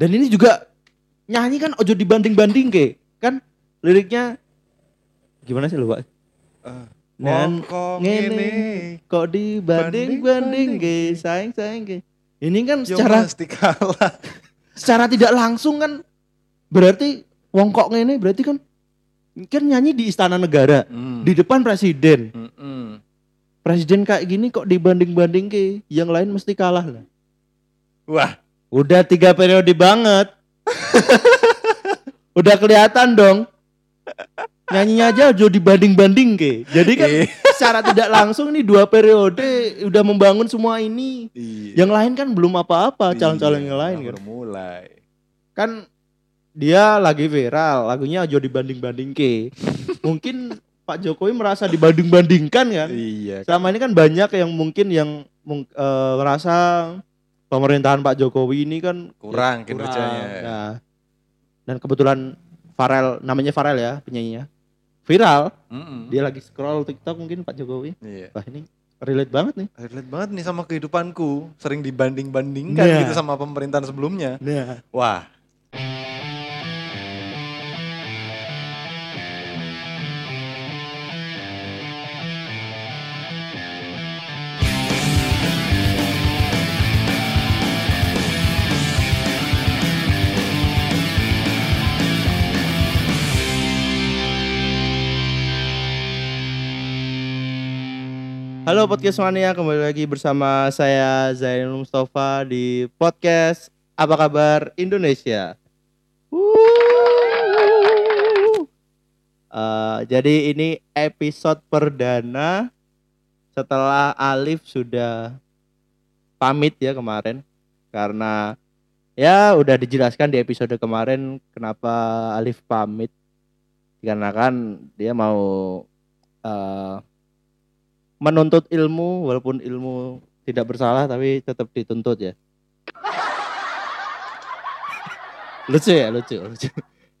Dan ini juga nyanyi kan ojo dibanding-banding ke. Kan liriknya gimana sih lu, Pak? Eh, Dan ngene kok dibanding-banding ke, sayang-sayang ke. Ini kan secara secara tidak langsung kan berarti wong kok ngene berarti kan kan nyanyi di istana negara Hmm. di depan presiden Mm-mm. presiden kayak gini kok dibanding-banding ke yang lain mesti kalah lah Wah, udah tiga periode banget udah kelihatan dong nyanyinya aja udah dibanding-banding ke jadi kan Iya. secara tidak langsung nih dua periode udah membangun semua ini Iya. yang lain kan belum apa-apa calon-calon Iya, yang lain kan mulai. kan dia lagi viral lagunya aja dibanding-banding ke mungkin Pak Jokowi merasa dibanding-bandingkan kan Iya. selama ini kan banyak yang mungkin yang eh, merasa pemerintahan Pak Jokowi ini kan Kurang kurang. kinerjanya. Nah, dan kebetulan Farel namanya Farel ya penyanyinya viral Mm-mm. dia lagi scroll TikTok mungkin Pak Jokowi Iya. wah ini relate banget nih Relate banget nih sama kehidupanku. Sering dibanding-bandingkan Nah. gitu sama pemerintahan sebelumnya. nah Wah. Halo podcast mania. Kembali lagi bersama saya Zainul Mustafa di podcast Apa Kabar Indonesia. Eh, jadi ini episode perdana setelah Alif sudah pamit ya kemarin. Karena ya udah dijelaskan di episode kemarin kenapa Alif pamit. Dikarenakan dia mau eh, menuntut ilmu walaupun ilmu tidak bersalah tapi tetap dituntut ya. lucu ya, lucu, lucu.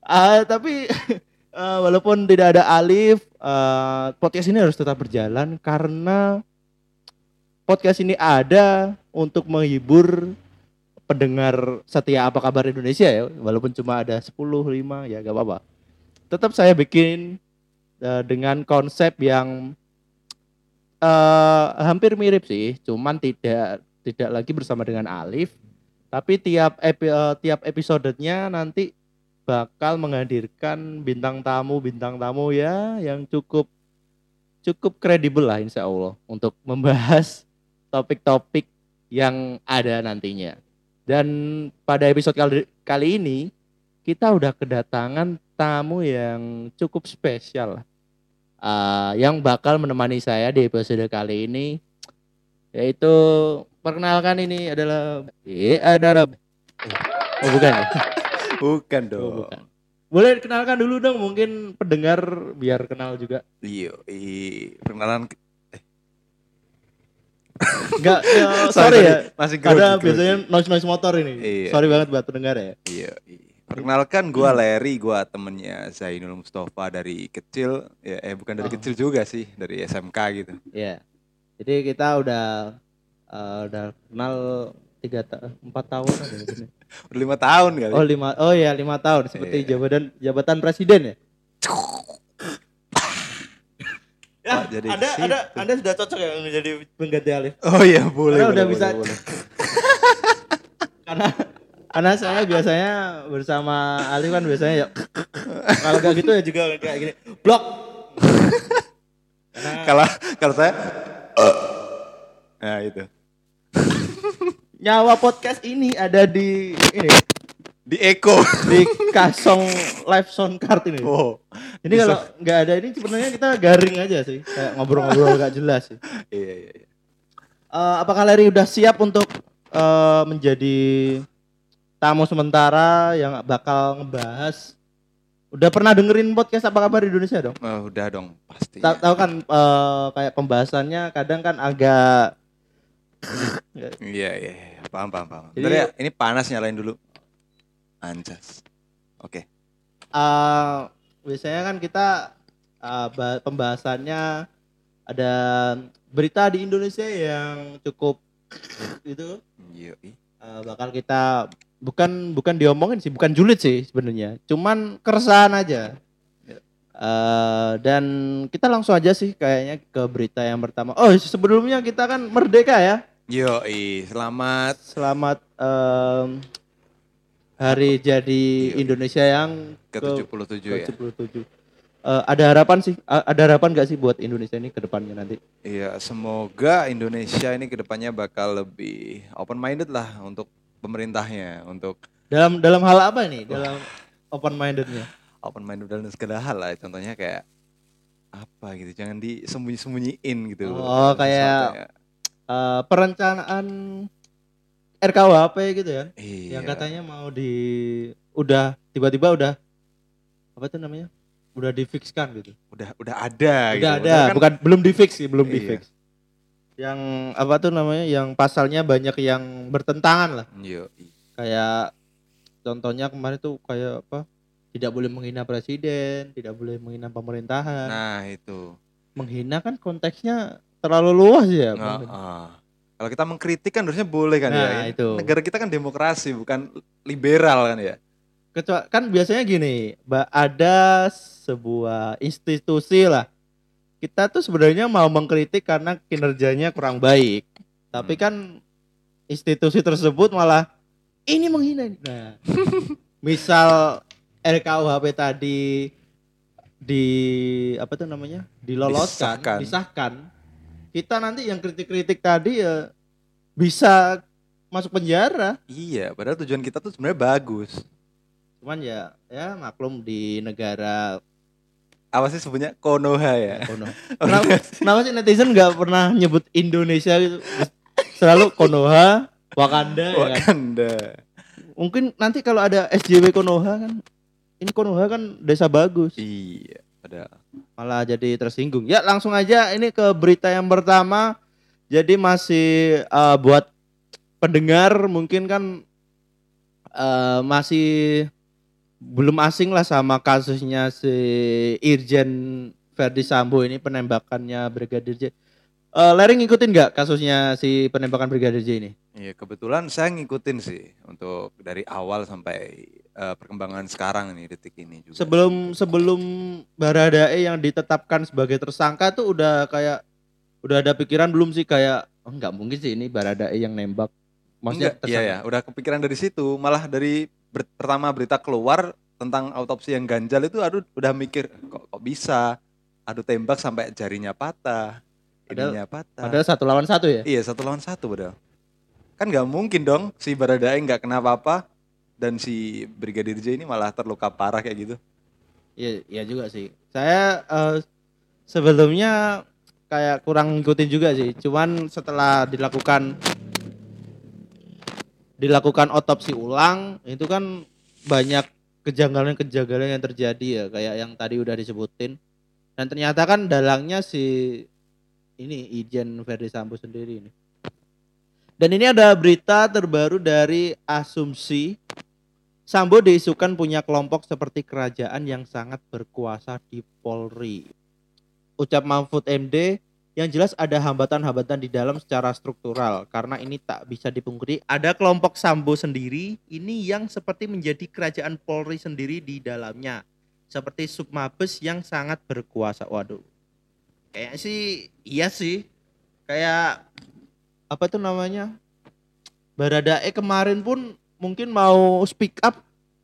Ah, tapi eh, walaupun tidak ada Alif, eh, podcast ini harus tetap berjalan karena podcast ini ada untuk menghibur pendengar setia apa kabar Indonesia ya, walaupun cuma ada 10 5 ya gak apa-apa. Tetap saya bikin eh, dengan konsep yang eh hampir mirip sih, cuman tidak tidak lagi bersama dengan Alif, tapi tiap epi, eh, tiap episodenya nanti bakal menghadirkan bintang tamu bintang tamu ya yang cukup cukup kredibel lah insya Allah untuk membahas topik-topik yang ada nantinya. Dan pada episode kali, kali ini kita udah kedatangan tamu yang cukup spesial uh, yang bakal menemani saya di episode kali ini yaitu perkenalkan ini adalah eh adalah oh bukan ya? Bukan Oh, dong. bukan. Boleh kenalkan dulu dong mungkin pendengar biar kenal juga. Iya, i- perkenalan Enggak ya, sorry, Sorry, ya. masih Ada biasanya noise noise motor ini. Iya. Sorry banget buat pendengar ya. Iya, iya. Perkenalkan gua Larry, gua temennya Zainul Mustafa dari kecil. Ya, eh bukan dari Oh. kecil juga sih, dari SMK gitu. Iya. Jadi kita udah eh, udah kenal tiga ta empat tahun ada sini. Udah lima tahun kali. Oh lima oh ya lima tahun seperti Iya. jabatan jabatan presiden ya. Ya, Pak, jadi ada situ. ada Anda sudah cocok ya menjadi pengganti Alif. Oh iya, boleh. Karena udah boleh, bisa- boleh, boleh. karena karena saya biasanya bersama Alif kan biasanya ya kalau gak gitu ya juga kayak gini blok Kalau kalau saya Nah, itu. nyawa podcast ini ada di ini Di Eko. di kasong live sound card ini Oh. ini kalau nggak ada ini sebenarnya kita garing aja sih kayak ngobrol-ngobrol gak jelas sih Iya, iya, iya. Eh, apakah Larry udah siap untuk eh, menjadi tamu sementara yang bakal ngebahas udah pernah dengerin podcast apa kabar Indonesia dong Oh, udah dong, pasti. Ta- tahu kan eh, kayak pembahasannya kadang kan agak Iya, iya, iya. Paham, paham, paham. Jadi- Bentar ya, ini panas nyalain dulu. Anjas. Oke. eh, biasanya kan kita eh, ba- pembahasannya ada berita di Indonesia yang cukup itu Yoi. eh, bakal kita bukan bukan diomongin sih, bukan julid sih sebenarnya. Cuman keresahan aja. Eh, dan kita langsung aja sih kayaknya ke berita yang pertama. Oh sebelumnya kita kan merdeka ya. Yo, selamat Selamat em, hari jadi Iya. Indonesia yang ke 77 ya. 77. Eh, ada harapan sih, A- ada harapan gak sih buat Indonesia ini ke depannya nanti? Iya, semoga Indonesia ini ke depannya bakal lebih open minded lah untuk pemerintahnya, untuk Dalam dalam hal apa nih? Dalam open mindednya? open minded dalam segala hal lah. Contohnya kayak apa gitu, jangan disembunyi-sembunyiin gitu. Oh, kayak- ya. Eh, perencanaan RKUHP gitu ya? Iya. Yang katanya mau di udah tiba-tiba udah apa tuh namanya? Udah difixkan gitu. udah udah ada gitu. udah ada, Padahal kan- bukan belum difix sih, belum Iya. difix. Yang apa tuh namanya? Yang pasalnya banyak yang bertentangan lah. Yo, Kayak contohnya kemarin tuh kayak apa? Tidak boleh menghina presiden, tidak boleh menghina pemerintahan. Nah, itu. Menghina kan konteksnya terlalu luas ya. Nggak, Bang. ah. Kalau kita mengkritik kan harusnya boleh kan Nah, ya. itu. Negara kita kan demokrasi, bukan liberal kan ya. Kecuali kan biasanya gini, ada sebuah institusi lah. Kita tuh sebenarnya mau mengkritik karena kinerjanya kurang baik. Tapi Hmm. kan institusi tersebut malah ini menghina. ini." Nah, misal RKUHP tadi di apa tuh namanya? diloloskan, Disahkan. disahkan. Kita nanti yang kritik-kritik tadi ya bisa masuk penjara. Iya, padahal tujuan kita tuh sebenarnya bagus. Cuman ya ya maklum di negara Apa sih sebenarnya Konoha ya? Kono. Kenapa, kenapa sih netizen nggak pernah nyebut Indonesia gitu? Selalu Konoha, Wakanda ya kan? Wakanda. Mungkin nanti kalau ada SJW Konoha kan ini Konoha kan desa bagus. Iya, padahal. Malah jadi tersinggung. Ya, langsung aja ini ke berita yang pertama. Jadi masih eh, buat pendengar mungkin kan eh, masih belum asing lah sama kasusnya si Irjen Verdi Sambo ini penembakannya Brigadir J. Eh, Larry ngikutin nggak kasusnya si penembakan Brigadir J ini? Iya, kebetulan saya ngikutin sih untuk dari awal sampai eh, perkembangan sekarang nih detik ini juga. Sebelum sebelum Baradae yang ditetapkan sebagai tersangka tuh udah kayak udah ada pikiran belum sih kayak oh, nggak mungkin sih ini Baradae yang nembak. Maksudnya Enggak, iya ya, udah kepikiran dari situ. Malah dari ber- pertama berita keluar tentang autopsi yang ganjal itu aduh udah mikir kok kok bisa adu tembak sampai jarinya patah, Padahal- ininya patah. Padahal satu lawan satu ya. Iya satu lawan satu padahal. Kan nggak mungkin dong si Baradae nggak kena apa-apa dan si Brigadir J ini malah terluka parah kayak gitu. Iya, iya juga sih. Saya eh, sebelumnya kayak kurang ngikutin juga sih. Cuman setelah dilakukan dilakukan otopsi ulang, itu kan banyak kejanggalan-kejanggalan yang terjadi ya, kayak yang tadi udah disebutin. Dan ternyata kan dalangnya si ini Ijen Verdi Sambo sendiri ini. Dan ini ada berita terbaru dari Asumsi Sambo diisukan punya kelompok seperti kerajaan yang sangat berkuasa di Polri. Ucap Mahfud MD, yang jelas ada hambatan-hambatan di dalam secara struktural karena ini tak bisa dipungkiri. Ada kelompok Sambo sendiri ini yang seperti menjadi kerajaan Polri sendiri di dalamnya. Seperti Submabes yang sangat berkuasa. Waduh. Kayak sih iya sih. Kayak apa tuh namanya? Baradae kemarin pun mungkin mau speak up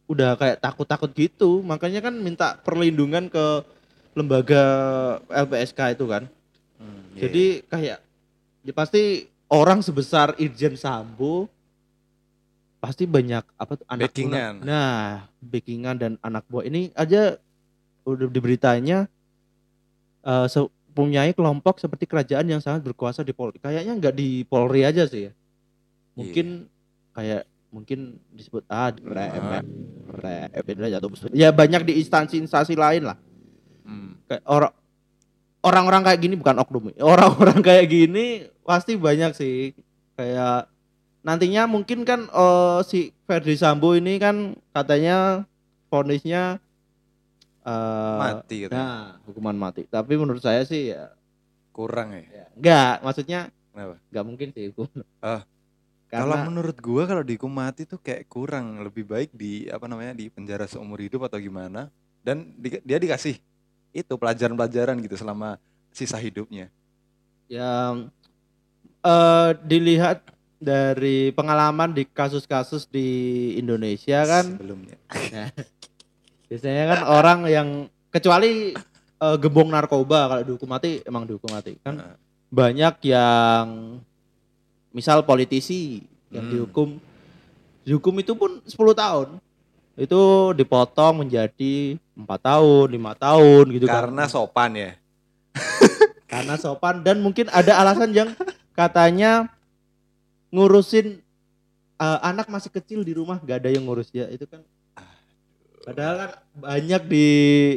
udah kayak takut-takut gitu makanya kan minta perlindungan ke lembaga LPSK itu kan Hmm, jadi kayak ya pasti orang sebesar Irjen Sambo pasti banyak apa tuh anak Backingan. buah- nah backingan dan anak buah ini aja udah di beritanya eh, se- punyai kelompok seperti kerajaan yang sangat berkuasa di Polri kayaknya nggak di Polri aja sih ya. Mungkin kayak mungkin disebut ah rem rem jatuh ya banyak di instansi-instansi lain lah. Hmm. kayak orang orang-orang kayak gini bukan oknum orang-orang kayak gini pasti banyak sih kayak nantinya mungkin kan eh, si Ferdi Sambo ini kan katanya vonisnya eh, mati gitu. nah hukuman mati tapi menurut saya sih ya, Kurang ya. ya enggak maksudnya Kenapa? enggak mungkin sih Ah. Kalau Karena menurut gua kalau dihukum mati tuh kayak kurang, lebih baik di apa namanya di penjara seumur hidup atau gimana dan di- dia dikasih itu pelajaran-pelajaran gitu selama sisa hidupnya. yang eh, dilihat dari pengalaman di kasus-kasus di Indonesia kan sebelumnya. biasanya kan orang yang kecuali eh, gebong narkoba kalau dihukum mati emang dihukum mati kan Heeh. banyak yang misal politisi yang Hmm. dihukum dihukum itu pun 10 tahun itu dipotong menjadi empat tahun lima tahun gitu kan. Karena sopan ya. karena sopan dan mungkin ada alasan yang katanya ngurusin eh, anak masih kecil di rumah gak ada yang ngurus ya itu kan padahal kan banyak di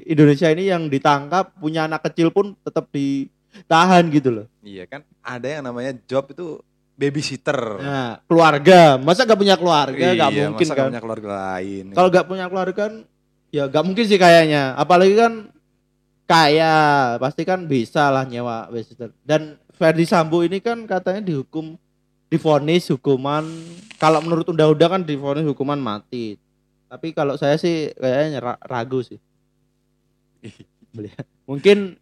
Indonesia ini yang ditangkap punya anak kecil pun tetap ditahan gitu loh Iya kan ada yang namanya job itu babysitter. nah keluarga. Masa gak punya keluarga? Gak Iya, mungkin masa kan? punya keluarga lain. kalau gak punya keluarga kan ya gak mungkin sih kayaknya. Apalagi kan kaya pasti kan bisa lah nyewa babysitter. Dan Ferdi Sambo ini kan katanya dihukum difonis hukuman. Kalau menurut undang-undang kan difonis hukuman mati. Tapi kalau saya sih kayaknya ra- ragu sih. Mungkin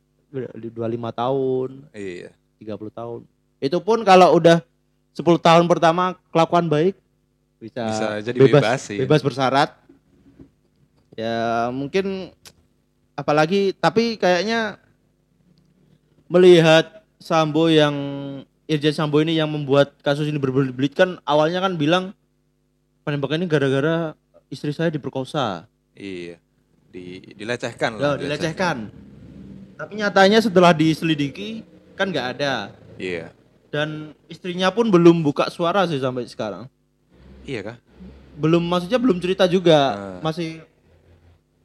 di 25 tahun iya. 30 tahun. Itu pun kalau udah 10 tahun pertama kelakuan baik bisa, Bisa jadi bebas bebas sih. bebas bersyarat ya mungkin apalagi tapi kayaknya melihat Sambo yang Irjen Sambo ini yang membuat kasus ini berbelit-belit kan awalnya kan bilang penembakan ini gara-gara istri saya diperkosa Iya. Di dilecehkan ya, lah. dilecehkan tapi nyatanya setelah diselidiki kan nggak ada Iya. Dan istrinya pun belum buka suara sih sampai sekarang Iya kah? belum maksudnya belum cerita juga Ah. masih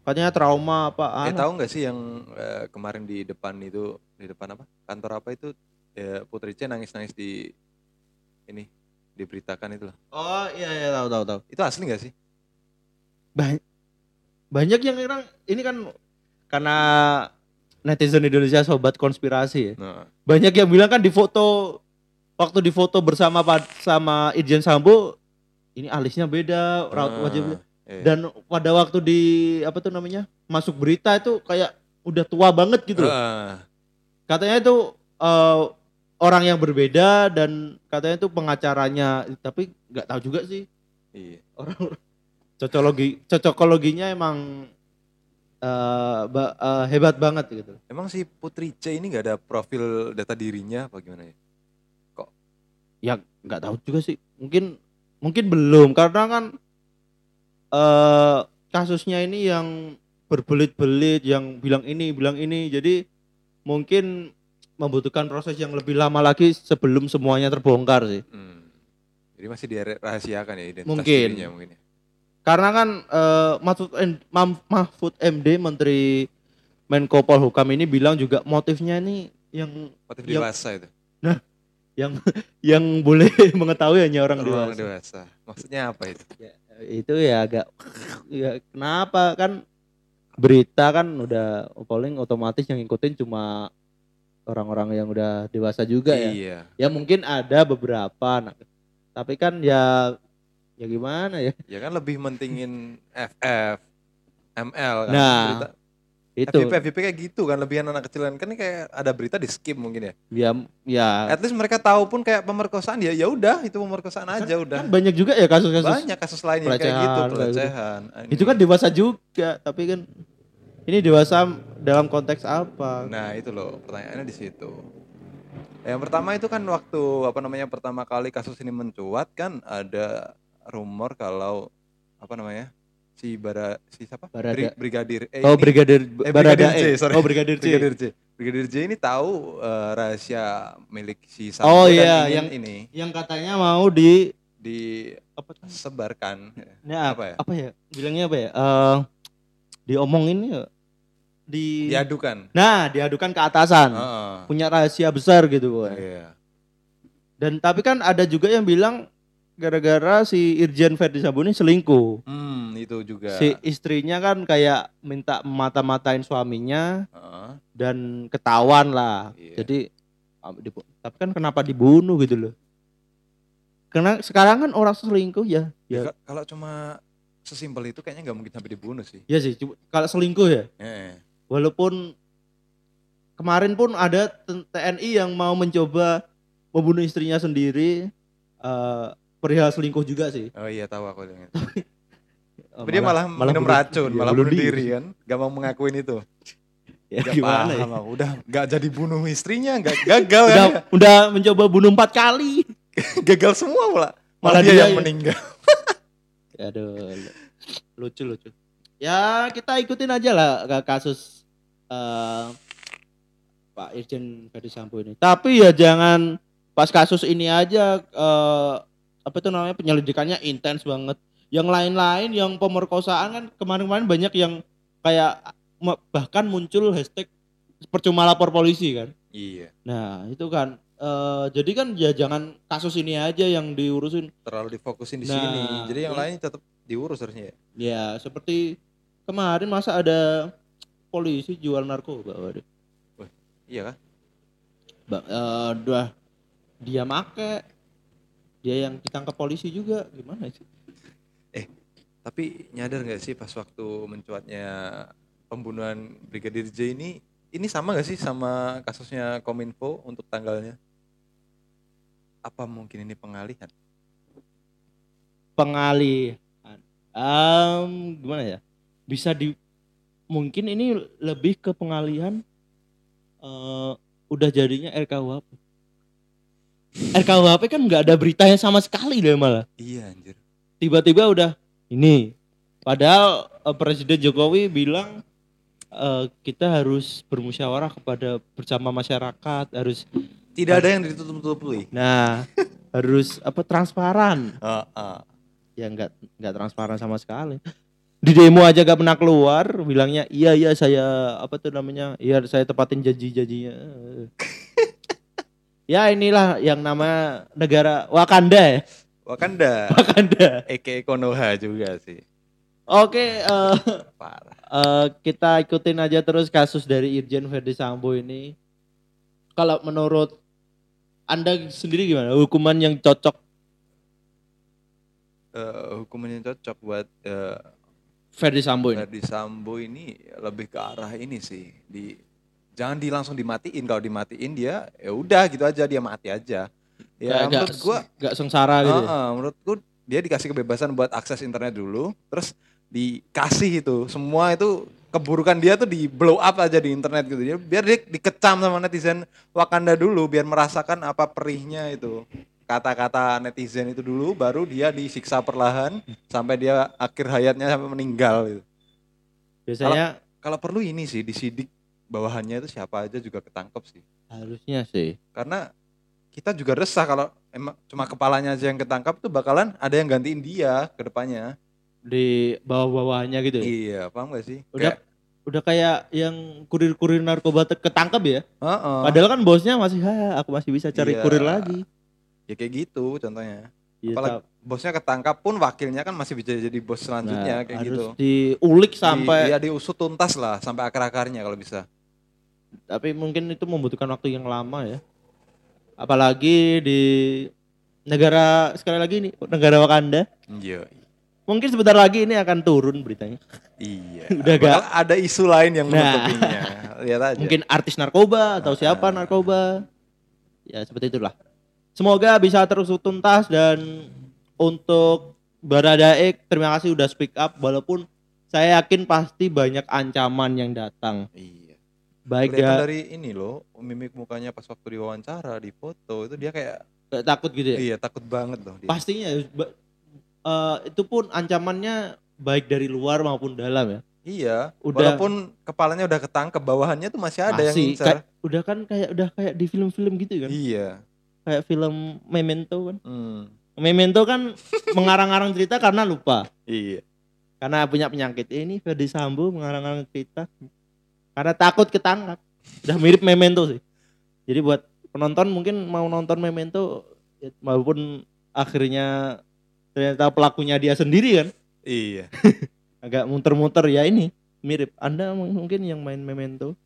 katanya trauma apa Eh anu. tahu nggak sih yang eh, kemarin di depan itu di depan apa? Kantor apa itu? Ya, Putri C nangis-nangis di ini diberitakan itu loh. oh iya iya tahu tahu tahu Itu asli nggak sih? Ba- banyak yang orang ini kan karena netizen Indonesia sobat konspirasi ya Nah, banyak yang bilang kan di foto waktu di foto bersama sama Irjen Sambo ini alisnya beda raut ah, wajahnya iya. dan pada waktu di apa tuh namanya masuk berita itu kayak udah tua banget gitu loh Ah, katanya itu eh, orang yang berbeda dan katanya itu pengacaranya tapi nggak tahu juga sih iya. orang cocokologi cocokologinya emang eh, ba- eh, hebat banget gitu Emang si Putri C ini nggak ada profil data dirinya apa gimana ya? Ya nggak tahu juga sih mungkin mungkin belum karena kan eh kasusnya ini yang berbelit-belit yang bilang ini bilang ini jadi mungkin membutuhkan proses yang lebih lama lagi sebelum semuanya terbongkar sih Hmm. Jadi masih dirahasiakan ya identitas Mungkin. dirinya mungkin ya. karena kan eh, Mahfud, MD Menteri Menko Polhukam ini bilang juga motifnya ini yang Motif Yang- dewasa itu. Yang yang boleh mengetahui hanya orang Orang dewasa. dewasa. Maksudnya apa itu? Itu ya agak ya kenapa kan berita kan udah paling otomatis yang ngikutin cuma orang-orang yang udah dewasa juga ya. Iya. Ya mungkin ada beberapa nah, tapi kan ya ya gimana ya? Ya kan lebih mentingin FF, ML kan. Nah, berita. Itu FVP, FVP kayak gitu kan, lebih anak kecil kan ini kayak ada berita di skip mungkin ya. ya ya At least mereka tahu pun kayak pemerkosaan ya ya udah itu pemerkosaan aja udah. kan banyak juga ya kasus-kasus Banyak kasus lain yang kayak gitu, pelecehan, kayak gitu. itu kan dewasa juga tapi kan ini dewasa dalam konteks apa Nah itu loh pertanyaannya di situ. Yang pertama itu kan waktu apa namanya pertama kali kasus ini mencuat kan ada rumor kalau apa namanya si bara si siapa Barada. Bri- brigadir eh, oh ini- brigadir eh, Barada Brigadir E. sorry. oh brigadir C brigadir J brigadir J ini tahu eh, rahasia milik si Sambo Oh, iya, yang- ini yang katanya mau di apa tuh? disebarkan Nah, Apa apa ya? ya? Bilangnya apa ya? Eh diomongin ya di diadukan. Nah, diadukan ke atasan. Heeh. Punya rahasia besar gitu, Boy. Iya. Dan tapi kan ada juga yang bilang gara-gara si Irjen Verdi Sambo ini selingkuh. Hmm, itu juga. Si istrinya kan kayak minta mata-matain suaminya Heeh. dan ketahuan lah. Iya. Jadi tapi kan kenapa dibunuh gitu loh? karena sekarang kan orang selingkuh ya Ya, ya ka- kalau cuma sesimpel itu kayaknya nggak mungkin sampai dibunuh sih. ya sih kalau selingkuh ya Eh, walaupun kemarin pun ada TNI yang mau mencoba membunuh istrinya sendiri eh perihal selingkuh juga sih Oh iya tahu aku. Eh, Tapi dia malah, minum bunuh- racun, iya, malah bunuh diri kan. Gak mau mengakuin itu. ya, Gak gimana ya aku. Udah gak jadi bunuh istrinya, gak gagal udah kan. udah mencoba bunuh empat kali gagal semua pula. Malah Malah dia, dia yang ya. meninggal. Aduh, lucu lucu. Ya kita ikutin aja lah kasus eh, Pak Irjen Verdi Sambo ini. Tapi ya jangan pas kasus ini aja eh, apa itu namanya penyelidikannya intens banget. Yang lain-lain yang pemerkosaan kan kemarin-kemarin banyak yang kayak bahkan muncul hashtag percuma lapor polisi kan. Iya, Nah itu kan eh, jadi kan ya jangan kasus ini aja yang diurusin terlalu difokusin di Nah, sini. Jadi yang iya. lain tetap diurus harusnya ya. Ya, seperti kemarin masa ada polisi jual narkoba, waduh. Iya kan? Ba- eh, udah dia make, dia yang ditangkap polisi juga, gimana sih? Tapi nyadar nggak sih pas waktu mencuatnya pembunuhan Brigadir J ini ini sama nggak sih sama kasusnya Kominfo untuk tanggalnya? Apa mungkin ini pengalihan? Pengalihan. Em, gimana ya? Bisa di mungkin ini lebih ke pengalihan eh udah jadinya RKUHP. RKUHP kan nggak ada beritanya sama sekali deh malah. Iya anjir. tiba-tiba udah ini padahal eh, Presiden Jokowi bilang eh, kita harus bermusyawarah kepada bersama masyarakat harus Tidak ada yang ditutup-tutupi. nah harus apa transparan Heeh. ya nggak nggak transparan sama sekali di demo aja gak pernah keluar bilangnya iya iya saya apa tuh namanya iya saya tepatin janji-janjinya ya inilah yang nama negara Wakanda ya Wakanda. Wakanda Eke Konoha juga sih. oke eh, Parah. Eh, kita ikutin aja terus kasus dari Irjen Verdi Sambo ini. Kalau menurut Anda sendiri gimana? Hukuman yang cocok Eh, hukuman yang cocok buat eh, Verdi Sambo ini? Verdi Sambo ini lebih ke arah ini sih di jangan di langsung dimatiin kalau dimatiin dia ya udah gitu aja dia mati aja ya Gak- menurut gua gak sengsara gitu. ya? Heeh, menurutku dia dikasih kebebasan buat akses internet dulu, terus dikasih itu semua itu keburukan dia tuh di blow up aja di internet gitu. Dia- Biar dia dikecam sama netizen Wakanda dulu, biar merasakan apa perihnya itu kata-kata netizen itu dulu, baru dia disiksa perlahan sampai dia akhir hayatnya sampai meninggal. Gitu. Biasanya Kalau perlu ini sih disidik bawahannya itu siapa aja juga ketangkep sih. harusnya sih. karena kita juga resah kalau emang cuma kepalanya aja yang ketangkap tuh bakalan ada yang gantiin dia ke depannya. Di bawah-bawahnya gitu. ya? Iya, paham gak sih? Udah Kayak, udah kayak yang kurir-kurir narkoba ketangkep ya. heeh. Padahal kan bosnya masih, ha, aku masih bisa cari Iya. kurir lagi. ya kayak gitu contohnya. Ya, Apalagi bosnya ketangkap pun wakilnya kan masih bisa jadi bos selanjutnya nah, kayak harus gitu. diulik Di- sampai ya diusut tuntas lah sampai akar-akarnya kalau bisa. Tapi mungkin itu membutuhkan waktu yang lama ya apalagi di negara sekali lagi ini negara Wakanda Iya. mungkin sebentar lagi ini akan turun beritanya Iya. Udah gak- ada isu lain yang Nah. menutupinya. Lihat aja. mungkin artis narkoba atau siapa Ah. narkoba ya seperti itulah semoga bisa terus tuntas dan untuk Baradae terima kasih udah speak up walaupun saya yakin pasti banyak ancaman yang datang Iya. Baik Kelihatan dia dari ini loh, mimik mukanya pas waktu diwawancara di foto itu dia kayak kayak takut gitu ya iya takut banget loh dia. pastinya eh, itu pun ancamannya baik dari luar maupun dalam ya Iya, Udah- walaupun kepalanya udah ketangkep, bawahannya tuh masih ada yang masih ngincer. kayak, udah kan kayak udah kayak di film-film gitu kan Iya. kayak film Memento kan Hmm. Memento kan mengarang-arang cerita karena lupa Iya. karena punya penyakit Eh, ini Ferdi Sambo mengarang-arang cerita karena takut ketangkap. Udah mirip Memento sih. Jadi buat penonton mungkin mau nonton Memento ya, walaupun akhirnya ternyata pelakunya dia sendiri kan. Iya. agak muter-muter ya ini mirip. Anda mungkin yang main Memento.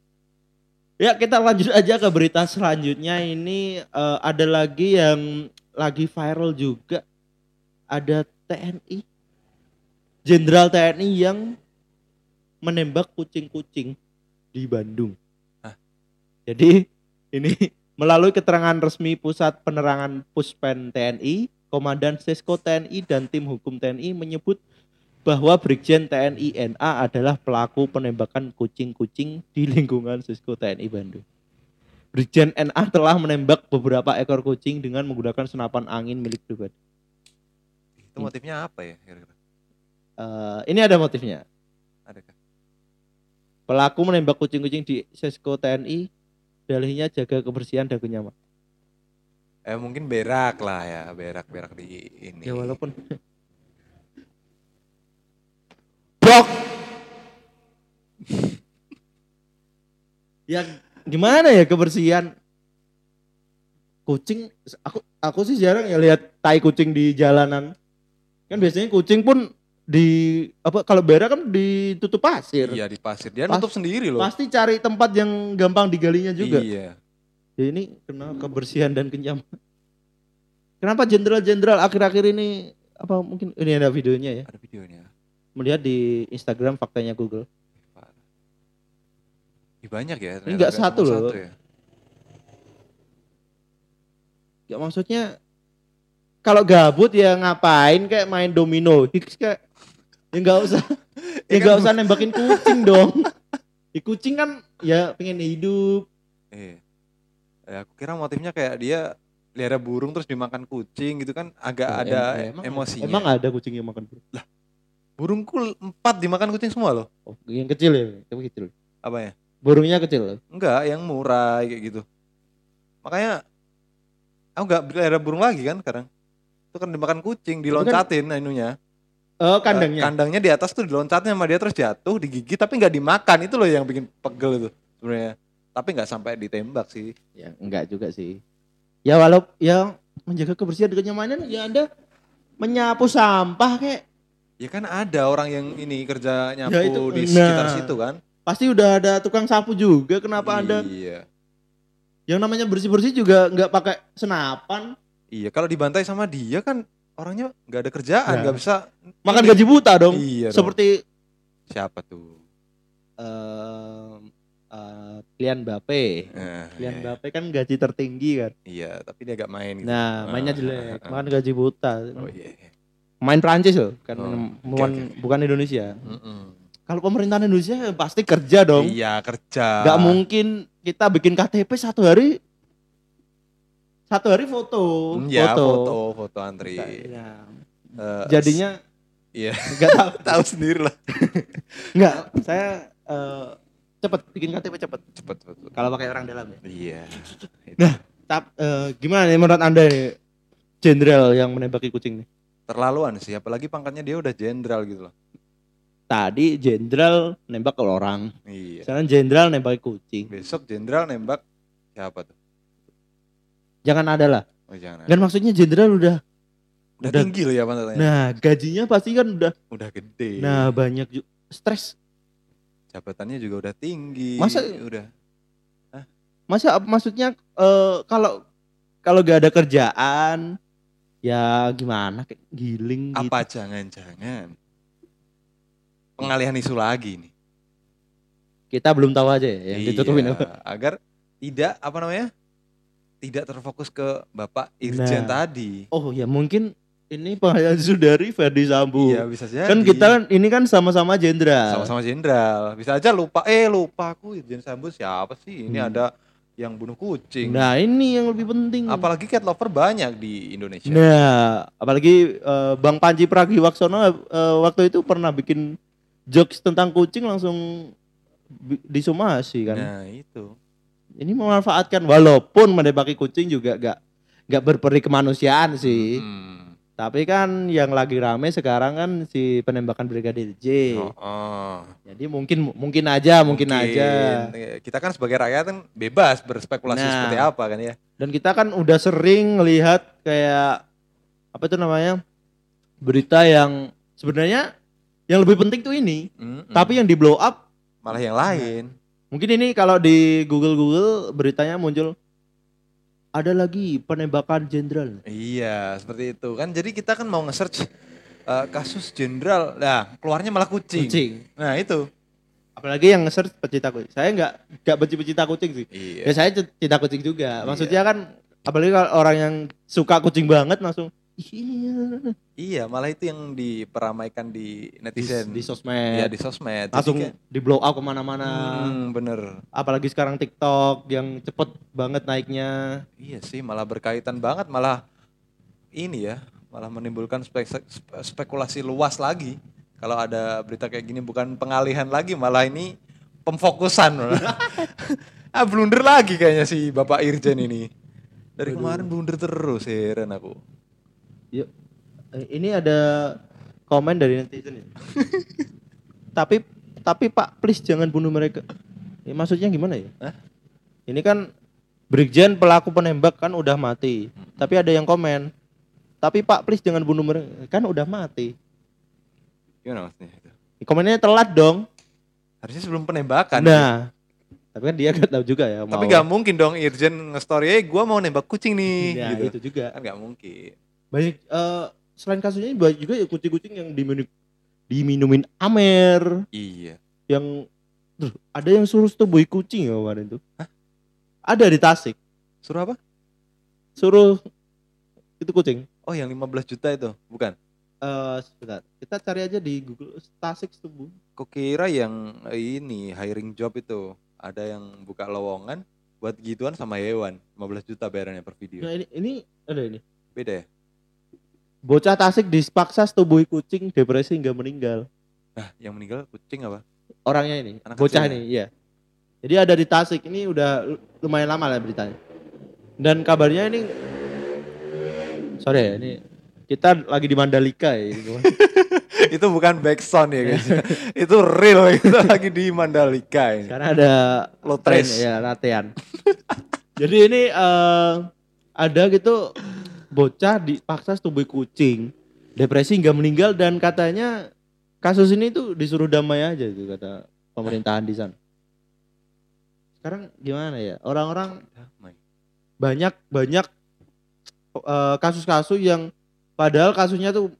Ya kita lanjut aja ke berita selanjutnya. Ini eh, ada lagi yang lagi viral juga. Ada TNI jenderal TNI yang menembak kucing-kucing di Bandung. Hah? Jadi ini melalui keterangan resmi Pusat Penerangan Puspen TNI, Komandan Sesko TNI dan tim hukum TNI menyebut bahwa Brigjen TNI NA adalah pelaku penembakan kucing-kucing di lingkungan Sesko TNI Bandung. Brigjen NA telah menembak beberapa ekor kucing dengan menggunakan senapan angin milik pribadi. Itu motifnya apa ya? Eh, ini ada motifnya. Pelaku menembak kucing-kucing di Sesko TNI, dalihnya jaga kebersihan dan kenyamanan. Eh mungkin berak lah ya, berak-berak di ini. Ya walaupun Blok. ya gimana ya kebersihan kucing aku aku sih jarang ya lihat tai kucing di jalanan kan biasanya kucing pun di apa kalau berak kan ditutup pasir Iya di pasir. Dia Pas- nutup sendiri loh. pasti cari tempat yang gampang digalinya juga Iya. ya ini kena kebersihan dan kenyamanan kenapa jenderal-jenderal akhir-akhir ini apa mungkin ini ada videonya ya Ada videonya. melihat di Instagram faktanya Google. Ih, banyak ya. Ini ternyata, nggak cuma satu loh. ya. ya maksudnya kalau gabut ya ngapain kayak main domino Hicks kayak ya nggak usah ya Ya nggak kan- usah nembakin kucing dong di kucing kan ya pengen hidup Iya. Ya, aku kira motifnya kayak dia pelihara burung terus dimakan kucing gitu kan agak Oh, ada em- emang- emosinya. emang ada kucing yang makan burung? Burungku empat dimakan kucing semua loh. oh, yang kecil ya yang kecil Apa ya? burungnya kecil Enggak, yang murah kayak gitu. Makanya aku nggak pelihara burung lagi kan sekarang. Itu kan dimakan kucing, diloncatin anunya. oh Eh, kandangnya kandangnya di atas tuh diloncatin sama dia terus jatuh, digigit tapi nggak dimakan. Itu loh yang bikin pegel itu sebenarnya. Tapi nggak sampai ditembak sih. ya enggak juga sih ya walau ya menjaga kebersihan dan kenyamanan ya anda menyapu sampah kayak Ya kan ada orang yang ini kerja nyapu Ya itu, di nah. sekitar situ kan. pasti udah ada tukang sapu juga kenapa anda Iya. yang namanya bersih bersih juga nggak pakai senapan Iya, kalau dibantai sama dia kan orangnya nggak ada kerjaan, Nah. nggak bisa makan gaji buta dong Iya dong. seperti siapa tuh? eh eh, Kylian Mbappe Nah, Kylian iya, Mbappe kan gaji tertinggi kan iya, tapi dia gak main gitu. nah mainnya Ah, jelek ah, ah. makan gaji buta Oh iya. iya. main Prancis loh kan Oh, bukan oke, oke. bukan Indonesia Mm-mm. kalau pemerintahan Indonesia pasti kerja dong Iya kerja. nggak mungkin kita bikin KTP satu hari satu hari foto Hmm, Ya foto, foto antri. Ya. Eh, jadinya Iya. nggak tahu tahu sendiri lah. nggak saya eh, cepet bikin KTP cepet Cepet cepet. kalau pakai orang dalam ya Iya. Nah. Tap, eh, gimana nih menurut anda nih jenderal yang menembaki kucing nih Terlaluan sih, apalagi pangkatnya dia udah jenderal gitu loh. tadi jenderal nembak ke orang Iya. sekarang jenderal nembaki kucing Besok jenderal nembak siapa tuh? Jangan ada lah Oh jangan. kan maksudnya jenderal udah udah, udah- tinggi loh ya pantatnya. nah gajinya pasti kan udah udah gede. nah banyak ju- stres jabatannya juga udah tinggi. Masa- udah masa maksudnya eh, kalau kalau gak ada kerjaan ya gimana kayak giling gitu. apa jangan-jangan pengalihan isu lagi nih kita belum tahu aja ya yang ditutupin Iya, apa agar tidak apa namanya tidak terfokus ke bapak Irjen Nah. tadi. Oh ya mungkin ini isu dari Ferdi Sambo iya bisa jadi. Kan kita kan ini kan sama-sama jenderal. Sama-sama jenderal. Bisa aja lupa. Eh lupa aku Irjen Sambo siapa sih? Ini Hmm. ada yang bunuh kucing. Nah ini yang lebih penting. Apalagi cat lover banyak di Indonesia. Nah apalagi eh, Bang Panji Pragiwaksono eh, waktu itu pernah bikin jokes tentang kucing langsung disomasi kan? Nah itu ini memanfaatkan walaupun menembaki kucing juga gak gak berperi kemanusiaan sih Hmm. tapi kan yang lagi rame sekarang kan si penembakan brigadir J Oh, oh. jadi mungkin mungkin aja mungkin, aja Eh, Kita kan sebagai rakyat kan bebas berspekulasi Nah. seperti apa kan ya. dan kita kan udah sering melihat kayak apa itu namanya berita yang sebenarnya yang lebih penting tuh ini Mm-mm. tapi yang di blow up malah yang lain. Mungkin ini kalau di Google Google beritanya muncul ada lagi penembakan jenderal. Iya, seperti itu kan. Jadi kita kan mau nge-search eh, kasus jenderal. Nah, keluarnya malah kucing. Kucing. Nah, itu. Apalagi yang nge-search pecinta kucing. Saya nggak nggak benci pecinta kucing sih. Iya. Ya saya cinta kucing juga. Maksudnya kan apalagi kalau orang yang suka kucing banget langsung iya Iya, malah itu yang diperamaikan di di, netizen. di sosmed. Iya, di sosmed. Langsung kayak- di blow up ke mana-mana. Hmm, bener. Apalagi sekarang TikTok yang cepet banget naiknya. Iya sih, malah berkaitan banget, malah ini ya, malah menimbulkan spek- spe- spekulasi luas lagi. Kalau ada berita kayak gini bukan pengalihan lagi, malah ini pemfokusan. ah blunder lagi kayaknya si Bapak Irjen ini. Dari kemarin blunder terus, heran aku. Yuk. Eh, Ini ada komen dari netizen ya. tapi tapi Pak please jangan bunuh mereka. Ya, maksudnya gimana ya? Hah? Ini kan Brigjen pelaku penembak kan udah mati. Tapi ada yang komen. Tapi Pak please jangan bunuh mereka. Kan udah mati. Gimana maksudnya itu? Komennya telat dong. Harusnya sebelum penembakan. Nah. Tapi kan dia gak tahu juga ya. Tapi mau- nggak mungkin dong Irjen nge-story, eh gua mau nembak kucing nih. Ya, gitu. itu juga. Kan nggak mungkin. Banyak eh, selain kasusnya banyak juga ya kucing-kucing yang diminum, diminumin amer. Iya. yang Duh, ada yang suruh setubui kucing ya kemarin tuh. Ada di Tasik, Suruh apa? suruh itu kucing. Oh yang 15 juta itu, bukan? Eh sebentar, kita cari aja di Google Tasik setubu. Kok kira yang ini hiring job itu ada yang buka lowongan buat gituan sama hewan 15 juta bayarannya per video. Nah ini ini ada ini. Beda ya? Bocah Tasik dipaksa setubui kucing depresi hingga meninggal. Nah, yang meninggal kucing apa? Orangnya ini, Anak bocah ya? ini, iya. Jadi ada di Tasik ini udah lumayan lama lah beritanya. Dan kabarnya ini sorry ya ini kita lagi di Mandalika ya. ini. itu bukan backsound ya guys. itu real itu lagi di Mandalika ini. Karena ada trace. ya latihan. Jadi ini eh, ada gitu bocah dipaksa setubui kucing, depresi hingga meninggal dan katanya kasus ini tuh disuruh damai aja tuh kata pemerintahan di sana. Sekarang gimana ya? Orang-orang banyak banyak eh, kasus-kasus yang padahal kasusnya tuh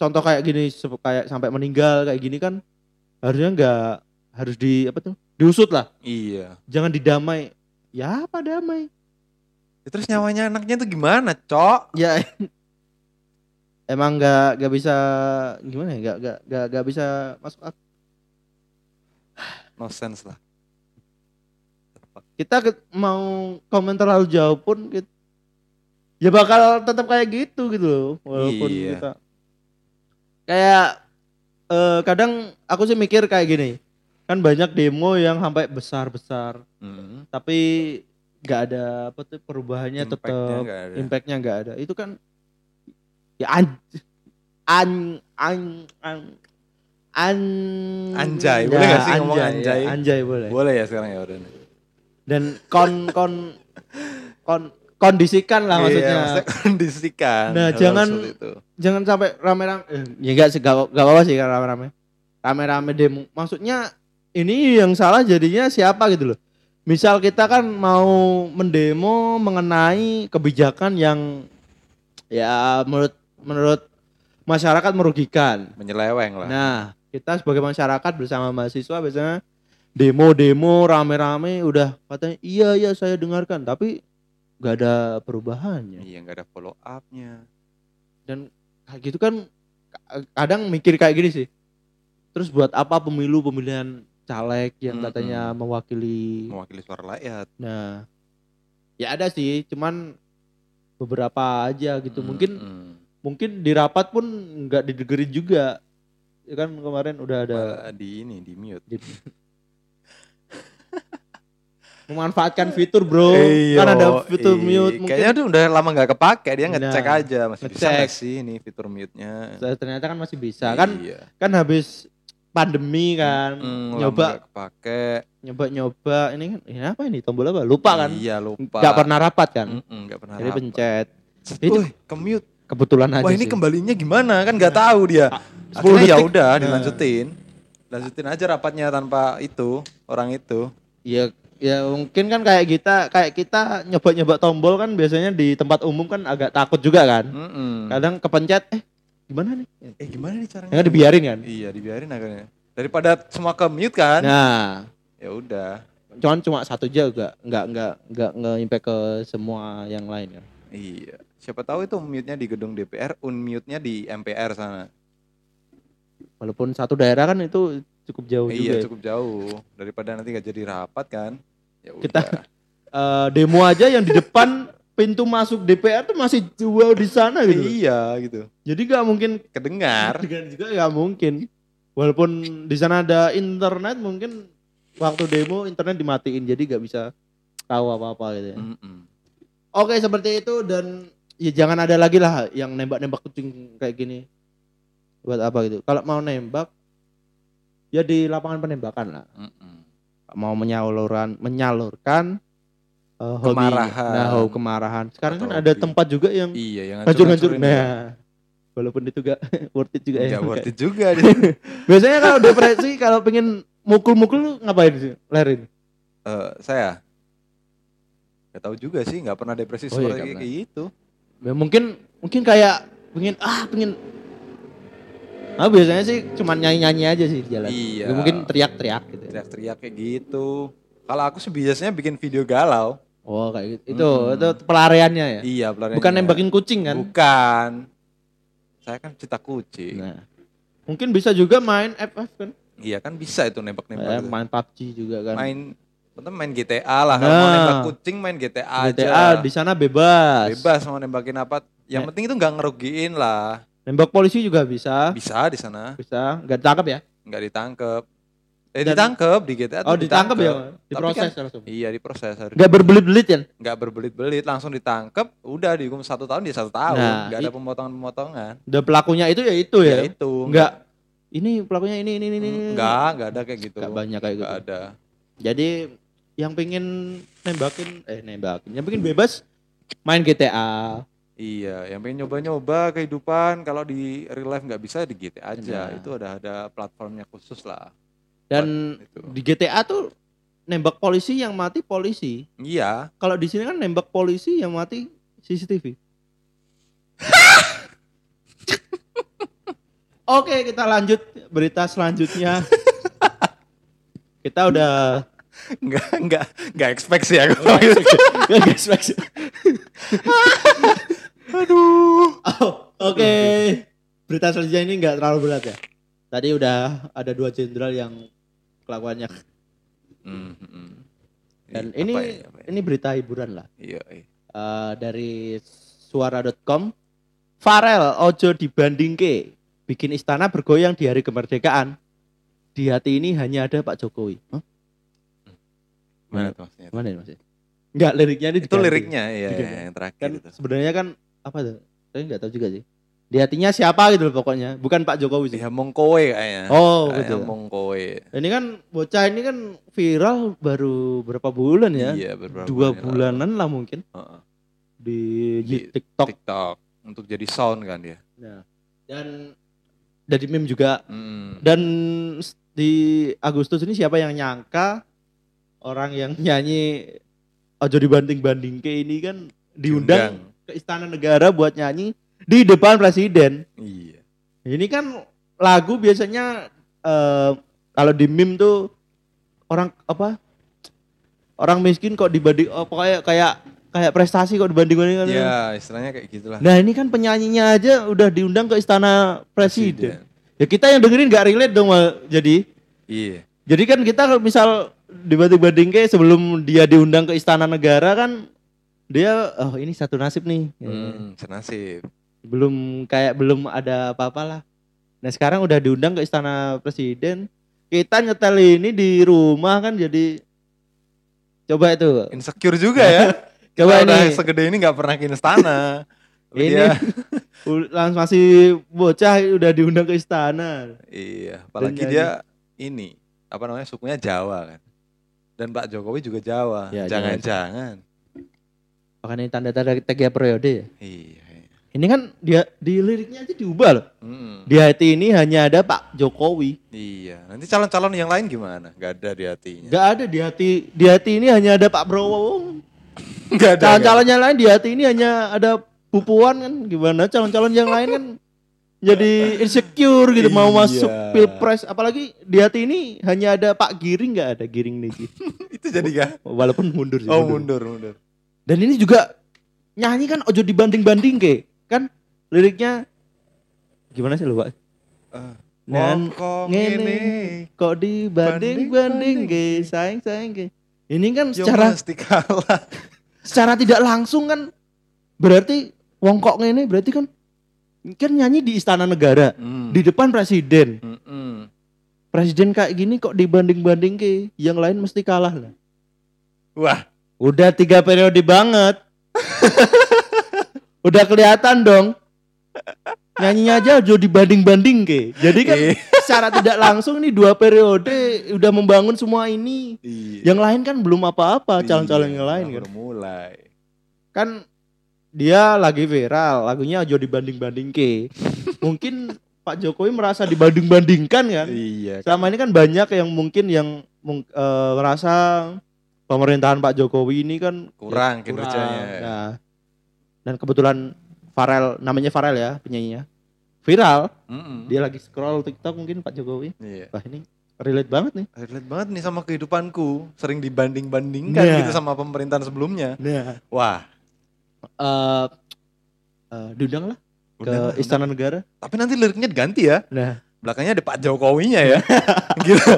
contoh kayak gini kayak sampai meninggal kayak gini kan harusnya nggak harus di apa tuh diusut lah Iya. jangan didamai ya apa damai Ya, terus nyawanya anaknya tuh gimana, Cok? ya emang nggak nggak bisa gimana ya nggak nggak nggak nggak bisa masuk akal. No sense lah. kita ke- mau komen terlalu jauh pun kit- ya bakal tetap kayak gitu gitu loh walaupun Iya. kita kayak eh, kadang aku sih mikir kayak gini kan banyak demo yang sampai besar besar Hmm. tapi nggak ada apa tuh perubahannya Impact-nya tetap impactnya nggak ada itu kan ya an an an an an Anjay, boleh nggak sih ngomong ya, anjay? anjay boleh Boleh ya sekarang ya udah. dan kon kon kon kondisikan lah Iya, maksudnya maksudnya kondisikan. Nah, jangan- itu. jangan sampai rame-rame eh, ya enggak sih enggak apa-apa sih rame-rame rame-rame demo maksudnya ini yang salah jadinya siapa gitu loh misal kita kan mau mendemo mengenai kebijakan yang ya menurut menurut masyarakat merugikan menyeleweng lah. nah kita sebagai masyarakat bersama mahasiswa biasanya demo-demo rame-rame udah katanya iya iya saya dengarkan tapi nggak ada perubahannya Iya nggak ada follow up-nya. dan kayak gitu kan ka- kadang mikir kayak gini sih terus buat apa pemilu pemilihan caleg yang Mm-mm. katanya mewakili Mewakili suara rakyat. nah ya ada sih cuman beberapa aja gitu mungkin Mm-mm. mungkin di rapat pun nggak didengerin juga ya kan kemarin udah ada Malah di ini di mute. di- memanfaatkan fitur bro Iya, kan ada fitur iya. mute mungkin Kayaknya udah, udah lama nggak kepake dia ngecek Nah, aja masih bisa ngecek. nggak sih ini fitur mute-nya. ternyata kan masih bisa kan Iya. kan habis pandemi kan Mm, lama nyoba kepake. nyoba-nyoba ini kan ini apa ini tombol apa lupa kan Iya lupa. nggak pernah rapat kan Mm-mm, nggak pernah. jadi rapat. pencet Itu- "Woi, ke mute. kebetulan aja Wah ini sih. kembalinya gimana kan nggak tahu dia. Ah, 10 Akhirnya ya udah Nah. dilanjutin. Lanjutin aja rapatnya tanpa itu orang itu. Iya ya mungkin kan kayak kita kayak kita nyoba-nyoba tombol kan biasanya di tempat umum kan agak takut juga kan. Mm-mm. Kadang kepencet eh gimana nih? Eh gimana nih caranya? Ya kan dibiarin kan. Iya dibiarin akhirnya. Daripada semua ke mute kan? Nah, Ya udah. cuman cuma satu juga nggak nggak nggak nge-impact ke semua yang lain kan. Iya. Siapa tahu itu mute-nya di gedung DPR, unmute-nya di MPR sana. Walaupun satu daerah kan itu cukup jauh juga. iya, ya. cukup jauh. Daripada nanti gak jadi rapat kan? Ya udah. Kita- Eh, demo aja yang di depan pintu masuk DPR tuh masih jauh di sana gitu. iya gitu. Jadi nggak mungkin Kedengar. dengan juga nggak mungkin. Walaupun di sana ada internet mungkin waktu demo internet dimatiin jadi nggak bisa tahu apa-apa gitu ya. Mm-mm. Oke seperti itu dan ya jangan ada lagi lah yang nembak-nembak kucing kayak gini. Buat apa gitu? Kalau mau nembak ya di lapangan penembakan lah. Mm-mm. Mau menyalurkan menyalurkan hobi. Kemarahan. Nah, hobi kemarahan. Sekarang kan ada hobi. tempat juga yang Iya, yang hancur-hancur. ya. Nah, walaupun itu gak worth it juga ya. Nggak worth it juga. Biasanya kalau depresi kalau pengen mukul-mukul ngapain sih? Lerin. Eh, saya Gak tahu juga sih, nggak pernah depresi Oh iya, seperti nggak kayak gitu. Ya, mungkin mungkin kayak pengen ah pengen Ah biasanya sih cuma nyanyi-nyanyi aja sih di jalan. Iya. Ya, mungkin teriak-teriak gitu. Teriak-teriak kayak gitu. Kalau aku sih biasanya bikin video galau. Oh kayak gitu. Itu Mm-mm. itu pelariannya ya. Iya, pelariannya. Bukan nembakin kucing kan? Bukan. Saya kan cinta kucing. Nah. Mungkin bisa juga main FF kan? Iya kan bisa itu nembak-nembak. Eh, main PUBG juga kan. main Tentu main GTA lah. Kalau mau Nah. nembak kucing main GTA, GTA aja. di sana bebas. Bebas mau nembakin apa. Yang Eh. penting itu nggak ngerugiin lah. Nembak polisi juga bisa. Bisa di sana. Bisa. Nggak ditangkap ya? Nggak ditangkep. Eh Dan- ditangkep di GTA Oh ditangkap ya? ditangkep. Diproses Tapi langsung. Iya diproses harus. Nggak berbelit-belit ya? Nggak berbelit-belit langsung ditangkep. Udah dihukum satu tahun dia satu tahun. Nah, nggak ada pemotongan-pemotongan. Dan pelakunya itu ya itu ya? Ya itu. Nggak. Ini pelakunya ini ini ini. ini. Enggak, nggak ada kayak gitu. Nggak banyak kayak gitu. Nggak ada. Jadi yang pengen nembakin eh nembakin, yang pengen bebas main GTA. Iya, yang pengen nyoba-nyoba kehidupan kalau di real life nggak bisa di GTA aja. Nah. Itu ada ada platformnya khusus lah. Dan di GTA tuh nembak polisi yang mati polisi. Iya, Kalau di sini kan nembak polisi yang mati CCTV. Oke, kita lanjut berita selanjutnya. kita udah nggak nggak nggak expect sih aku. Nggak expect. Aduh. Oh, Oke, berita selanjutnya ini nggak terlalu berat ya. Tadi udah ada dua jenderal yang kelakuannya Hmm, hmm. dan Apa ini ya, apa ya? ini berita hiburan lah. Iya, iya. Eh, dari suara.com Farel ojo dibandingke bikin istana bergoyang di hari kemerdekaan di hati ini hanya ada Pak Jokowi Hah? Gimana tuh maksudnya? Gimana ya mas Enggak liriknya ini Itu diganti. liriknya iya, Diganti. iya, yang terakhir kan itu. sebenarnya kan apa tuh saya nggak tahu juga sih di hatinya siapa gitu loh pokoknya bukan Pak Jokowi sih Ya Mongkowe kayaknya. oh gitu Mongkowe. ini kan bocah ini kan viral baru berapa bulan ya Iya, beberapa dua bulan lalu. bulanan lah mungkin Heeh. di, Di TikTok TikTok untuk jadi sound kan dia. Nah, dan dari meme juga Hmm. dan di Agustus ini siapa yang nyangka orang yang nyanyi ojo dibanding banding ke ini kan diundang ke istana negara buat nyanyi di depan presiden Iya. ini kan lagu biasanya eh, kalau di meme tuh orang apa orang miskin kok dibanding oh, kayak kayak kayak prestasi kok dibanding bandingkan Ya, istilahnya kayak gitulah. nah ini kan penyanyinya aja udah diundang ke istana presiden Ya kita yang dengerin nggak relate dong jadi. Iya. Jadi kan kita kalau misal dibanding-banding kayak sebelum dia diundang ke istana negara kan dia oh ini satu nasib nih. Hmm, senasib. Belum kayak belum ada apa-apa lah. Nah sekarang udah diundang ke istana presiden. Kita nyetel ini di rumah kan jadi coba itu. Insecure juga ya. Coba Kita udah ini. segede ini nggak pernah ke istana. Ini dia- langsung masih bocah udah diundang ke istana. iya, apalagi dia ini apa namanya sukunya Jawa kan. Dan Pak Jokowi juga Jawa. Ya, Jangan-jangan. Makanya ini tanda-tanda tiga periode ya. Iya. Ini kan dia di liriknya aja diubah loh. Mm-mm. Di hati ini hanya ada Pak Jokowi. Iya. Nanti calon-calon yang lain gimana? Gak ada di hatinya. Gak ada di hati di hati ini hanya ada Pak Prabowo. Gak ada. Calon-calon yang lain di hati ini hanya ada Pupuan kan gimana calon-calon yang lain kan jadi insecure gitu mau Iya. masuk pilpres apalagi di hati ini hanya ada Pak Giring nggak ada Giring nih Itu jadi gak? walaupun mundur sih Oh mundur, mundur. dan ini juga nyanyi kan ojo dibanding-banding ke kan liriknya gimana sih lu Pak Eh, Dan ngene. ini kok dibanding-banding ke sayang sayang ke ini kan secara kalah. secara tidak langsung kan berarti wong kok ngene berarti kan kan nyanyi di istana negara Hmm. di depan presiden Mm-mm. presiden kayak gini kok dibanding-banding ke yang lain mesti kalah lah Wah, udah tiga periode banget udah kelihatan dong nyanyinya aja udah dibanding-banding ke jadi kan Iya. secara tidak langsung nih dua periode udah membangun semua ini iya. yang lain kan belum apa-apa calon-calon Iya, yang lain kan mulai. kan dia lagi viral lagunya aja dibanding-banding ke mungkin Pak Jokowi merasa dibanding-bandingkan kan Iya. selama ini kan banyak yang mungkin yang eh, ngerasa pemerintahan Pak Jokowi ini kan Kurang ya, kinerjanya. Nah, dan kebetulan Farel namanya Farel ya penyanyinya viral Mm-mm. dia lagi scroll TikTok mungkin Pak Jokowi Iya. wah ini relate banget nih Relate banget nih sama kehidupanku. Sering dibanding-bandingkan Nah. gitu sama pemerintahan sebelumnya. nah Wah, eh eh, diundang lah ke udah, udah. Istana Negara Tapi nanti liriknya diganti ya. nah Belakangnya ada Pak Jokowinya ya. gitu.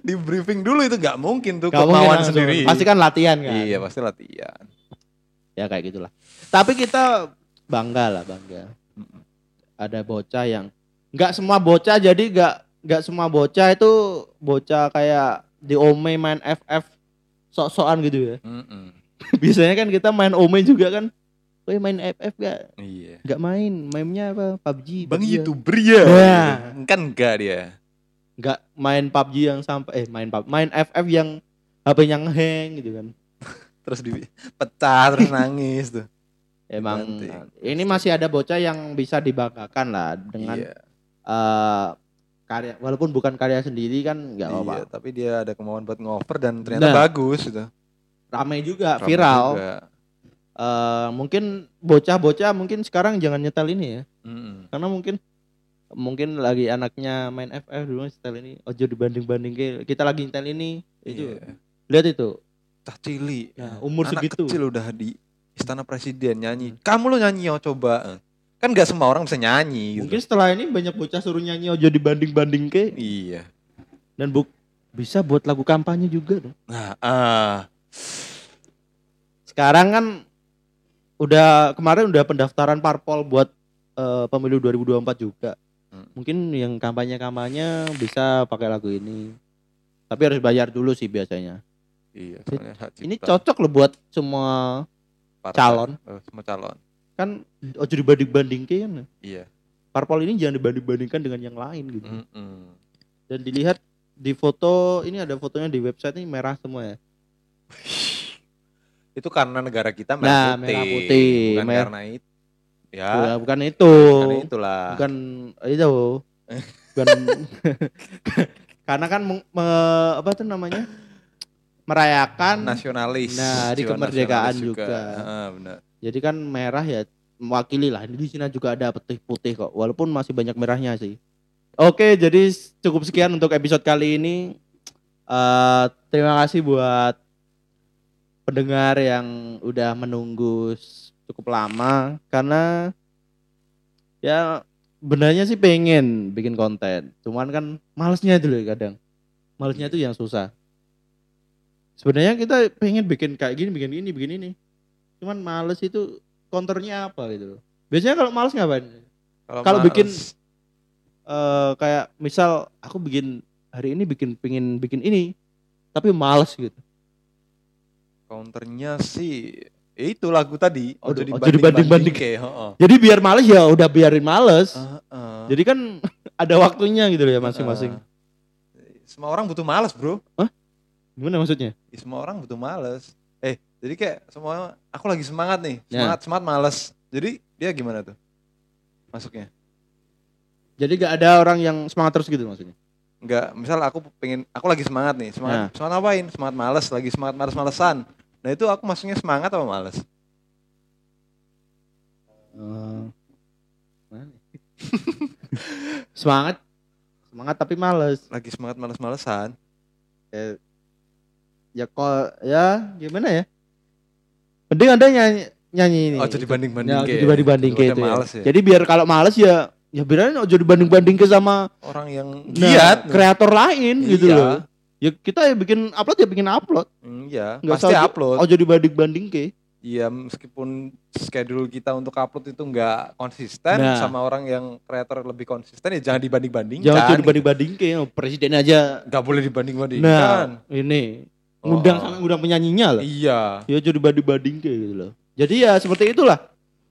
Di briefing dulu itu nggak mungkin tuh Gak mungkin kemauan langsung. sendiri. Pasti kan latihan kan. Iya, pasti latihan. Ya kayak gitulah. Tapi kita bangga lah bangga. Ada bocah yang nggak semua bocah jadi nggak nggak semua bocah itu bocah kayak di Ome main FF sok-sokan gitu ya. Mm-mm. Biasanya kan kita main Ome juga kan. Woi main FF gak? Iya. Nggak main. Mainnya apa? PUBG. Bang PUBG ya. youtuber ya. Ya. Kan enggak dia. Nggak main PUBG yang sampai eh main PUBG, main FF yang HP-nya ngeheng gitu kan. Terus dipecah terus nangis tuh. Emang Banting. ini masih ada bocah yang bisa dibanggakan lah dengan iya. eh karya walaupun bukan karya sendiri kan nggak Iya, apa-apa. tapi dia ada kemauan buat ngover dan ternyata Nah. bagus gitu. Ramai juga Ramai viral. juga. Eh, mungkin bocah-bocah mungkin sekarang jangan nyetel ini ya. Mm-mm. Karena mungkin mungkin lagi anaknya main FF dulu setel ini ojo dibanding-banding kita lagi nyetel ini itu Iya. lihat itu Cah cili. Nah, umur Anak segitu. kecil udah di istana presiden nyanyi. Kamu lo nyanyi oh coba. Kan nggak semua orang bisa nyanyi gitu. mungkin setelah ini banyak bocah suruh nyanyi ojo dibanding-banding ke Iya. dan bu bisa buat lagu kampanye juga dong Nah, ah. sekarang kan udah kemarin udah pendaftaran parpol buat eh, pemilu 2024 juga. Hmm. Mungkin yang kampanye-kampanye bisa pakai lagu ini. Tapi harus bayar dulu sih biasanya. Iya, soalnya hak Ini cocok loh buat semua partai. calon. Oh, semua calon. kan ojo dibanding-bandingkan kan. Iya. Parpol ini jangan dibanding-bandingkan dengan yang lain gitu. Mm-mm. Dan dilihat di foto ini ada fotonya di website ini merah semua ya. Itu karena negara kita Nah, merah putih. merah putih. Bukan Mer- karena itu. Ya, Bukan- bukan itu. karena itulah. bukan itu bukan karena kan meng- me- apa tuh namanya merayakan nasionalis. Nah, di kemerdekaan nasionalis juga. Ah, benar. jadi kan merah ya mewakili lah. Di sini juga ada putih putih kok walaupun masih banyak merahnya sih. Oke jadi cukup sekian untuk episode kali ini. Eh terima kasih buat pendengar yang udah menunggu cukup lama. Karena ya benarnya sih pengen bikin konten. Cuman kan malesnya itu loh kadang. Malesnya itu yang susah sebenarnya kita pengen bikin kayak gini bikin ini bikin ini. Cuman males itu counternya apa gitu loh. Biasanya kalau males ngapain? Kalau bikin- Eh kayak misal aku bikin hari ini bikin pingin bikin ini tapi males gitu. Counternya sih ya itu lagu tadi. Ojo- ojo ojo dibanding-banding. ke heeh. jadi biar males ya udah biarin males. Heeh. jadi kan ada waktunya gitu loh ya masing-masing. Heeh. semua orang butuh males bro gimana maksudnya Ya, semua orang butuh males eh Jadi kayak semua aku lagi semangat nih, Ya. semangat semangat males. Jadi dia gimana tuh? Masuknya? Jadi gak ada orang yang semangat terus gitu maksudnya. Enggak, misal aku pengen aku lagi semangat nih, semangat Ya. semangat apain? Semangat males, lagi semangat males-malesan. Nah, itu aku masuknya semangat apa males? Eh, mana? semangat semangat tapi males. Lagi semangat males-malesan. Ya kok ya gimana ya? Mending ada nyanyi nyanyi ini. Oh, jadi banding-banding Ya, kayak. dibanding-banding kayak Udah itu ya. males ya. Jadi biar kalau males ya ya biarin ojo dibanding-banding ke sama Orang yang nah, giat. kreator lain gitu Iya. loh. Ya kita ya bikin upload ya bikin upload. Hmm, Iya, Nggak pasti usah- upload. Ojo dibanding-banding ke. Iya, meskipun schedule kita untuk upload itu nggak konsisten Nah. sama orang yang kreator lebih konsisten ya jangan dibanding-bandingkan. Jangan ojo dibanding-banding ke. Oh, Presiden aja. Nggak boleh dibanding-bandingkan. Nah, ini ngundang Oh. sana ngundang penyanyinya loh. Iya. Ya jadi dibanding-banding kayak gitu loh. Jadi ya seperti itulah.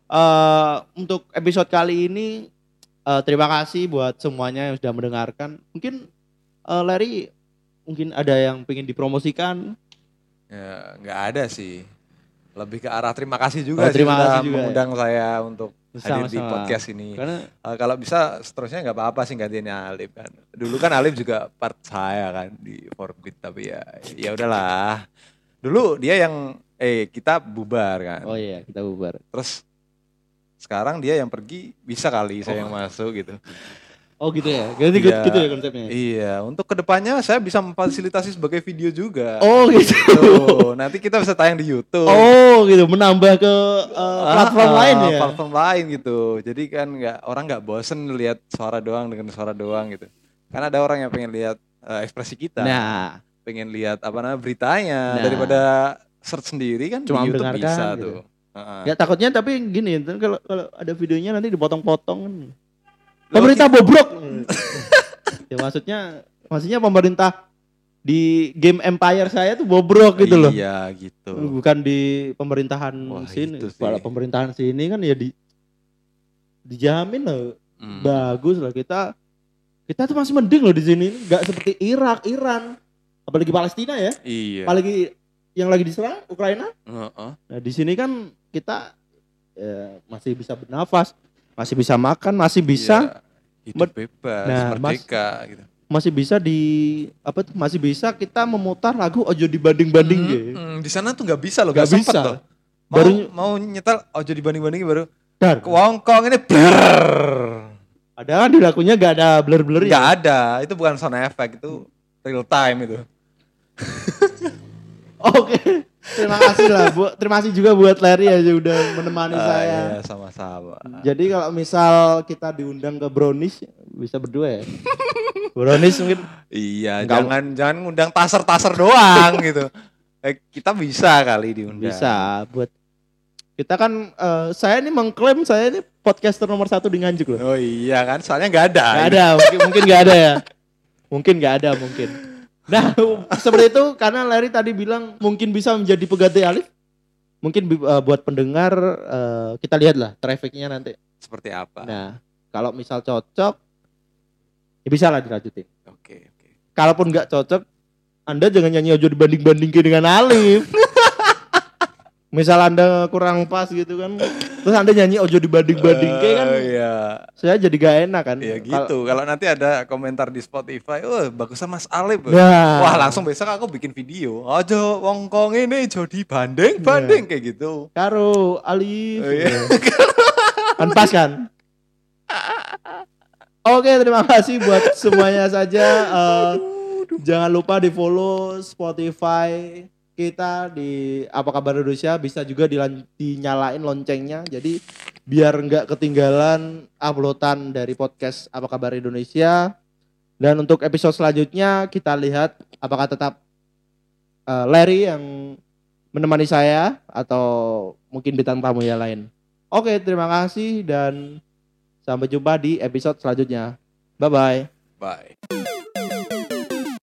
Eh untuk episode kali ini eh, terima kasih buat semuanya yang sudah mendengarkan. Mungkin eh, Larry mungkin ada yang pengen dipromosikan. Ya, nggak ada sih. Lebih ke arah terima kasih juga Oh, sih terima sudah kasih juga ya. mengundang saya untuk hadir di Sama-sama. podcast ini. Karena Eh, kalau bisa seterusnya nggak apa-apa sih gantinya Alif kan. Dulu kan Alif juga part saya kan di Forbit tapi ya ya udahlah. Dulu dia yang eh kita bubar kan. oh iya kita bubar. Terus sekarang dia yang pergi bisa kali saya yang masuk gitu. Oh gitu ya. Jadi Iya. gitu ya konsepnya. Iya, untuk ke depannya saya bisa memfasilitasi sebagai video juga. Oh gitu. Tuh, nanti kita bisa tayang di YouTube. Oh gitu menambah ke eh, platform Ah, lain ya. Platform lain gitu. Jadi kan nggak orang nggak bosen lihat suara doang dengan suara doang gitu. Karena ada orang yang pengen lihat eh, ekspresi kita, Nah, pengen lihat apa namanya beritanya Nah. daripada search sendiri kan Cuma di YouTube bisa gitu. tuh. Heeh. ya takutnya tapi gini, kalau kalau ada videonya nanti dipotong-potong kan. Pemerintah bobrok. ya maksudnya maksudnya pemerintah di game Empire saya tuh bobrok gitu loh. Iya gitu. Bukan di pemerintahan Wah, sini. itu sih. Kalau pemerintahan sini kan ya di dijamin loh Hmm. bagus lah kita kita tuh masih mending loh di sini nggak seperti Irak, Iran, apalagi Palestina ya, Iya. apalagi yang lagi diserang Ukraina. Heeh. Nah di sini kan kita ya, masih bisa bernafas, masih bisa makan, masih bisa, Iya, hidup bebas, Nah, merdeka gitu. masih bisa di apa tuh? Masih bisa kita memutar lagu ojo dibanding-banding Hmm, gitu. hmm, di sana tuh nggak bisa loh, Nggak bisa. loh. Mau, Baru- mau nyetel ojo dibanding-bandingin baru Dar, ke Wongkong ini blur. ada kan di lagunya gak ada blur-blur ya? ada, itu bukan sound effect, itu real time itu. Oke, terima kasih lah, bu. Terima kasih juga buat Larry aja udah menemani Ah, saya. iya, sama-sama. Jadi kalau misal kita diundang ke Brownies bisa berdua ya. Brownies mungkin Iya, Nggak- jangan jangan ngundang taser-taser doang gitu. Eh, kita bisa kali diundang. bisa buat kita kan eh, saya ini mengklaim saya ini podcaster nomor satu di Nganjuk loh. Oh iya kan, soalnya nggak ada. Gak ada, mungkin mungkin nggak ada ya. Mungkin nggak ada mungkin. Nah seperti itu karena Larry tadi bilang mungkin bisa menjadi pengganti Alif. Mungkin eh, buat pendengar eh, kita lihat lah trafficnya nanti. Seperti apa? Nah kalau misal cocok ya bisa lah dilanjutin. Oke, oke. Kalaupun nggak cocok, Anda jangan nyanyi ojo dibanding-bandingin dengan Alif. Misal Anda kurang pas gitu kan, terus Anda nyanyi ojo dibanding-bandingin kan, Oh, iya. saya jadi gak enak kan. Iya gitu. Kalau nanti ada komentar di Spotify, wah bagusan Mas Alif. Nah. Wah langsung besok aku bikin video. Ojo Wongkong ini jadi banding banding kayak gitu. Karo Alif. Oh, iya. Kan pas kan? Oke, terima kasih buat semuanya saja. Eh, jangan lupa di follow Spotify kita di apa kabar Indonesia bisa juga dilan- dinyalain loncengnya jadi biar nggak ketinggalan uploadan dari podcast apa kabar Indonesia dan untuk episode selanjutnya kita lihat apakah tetap eh, Larry yang menemani saya atau mungkin bintang tamu yang lain. Oke, terima kasih dan sampai jumpa di episode selanjutnya. Bye bye. Bye.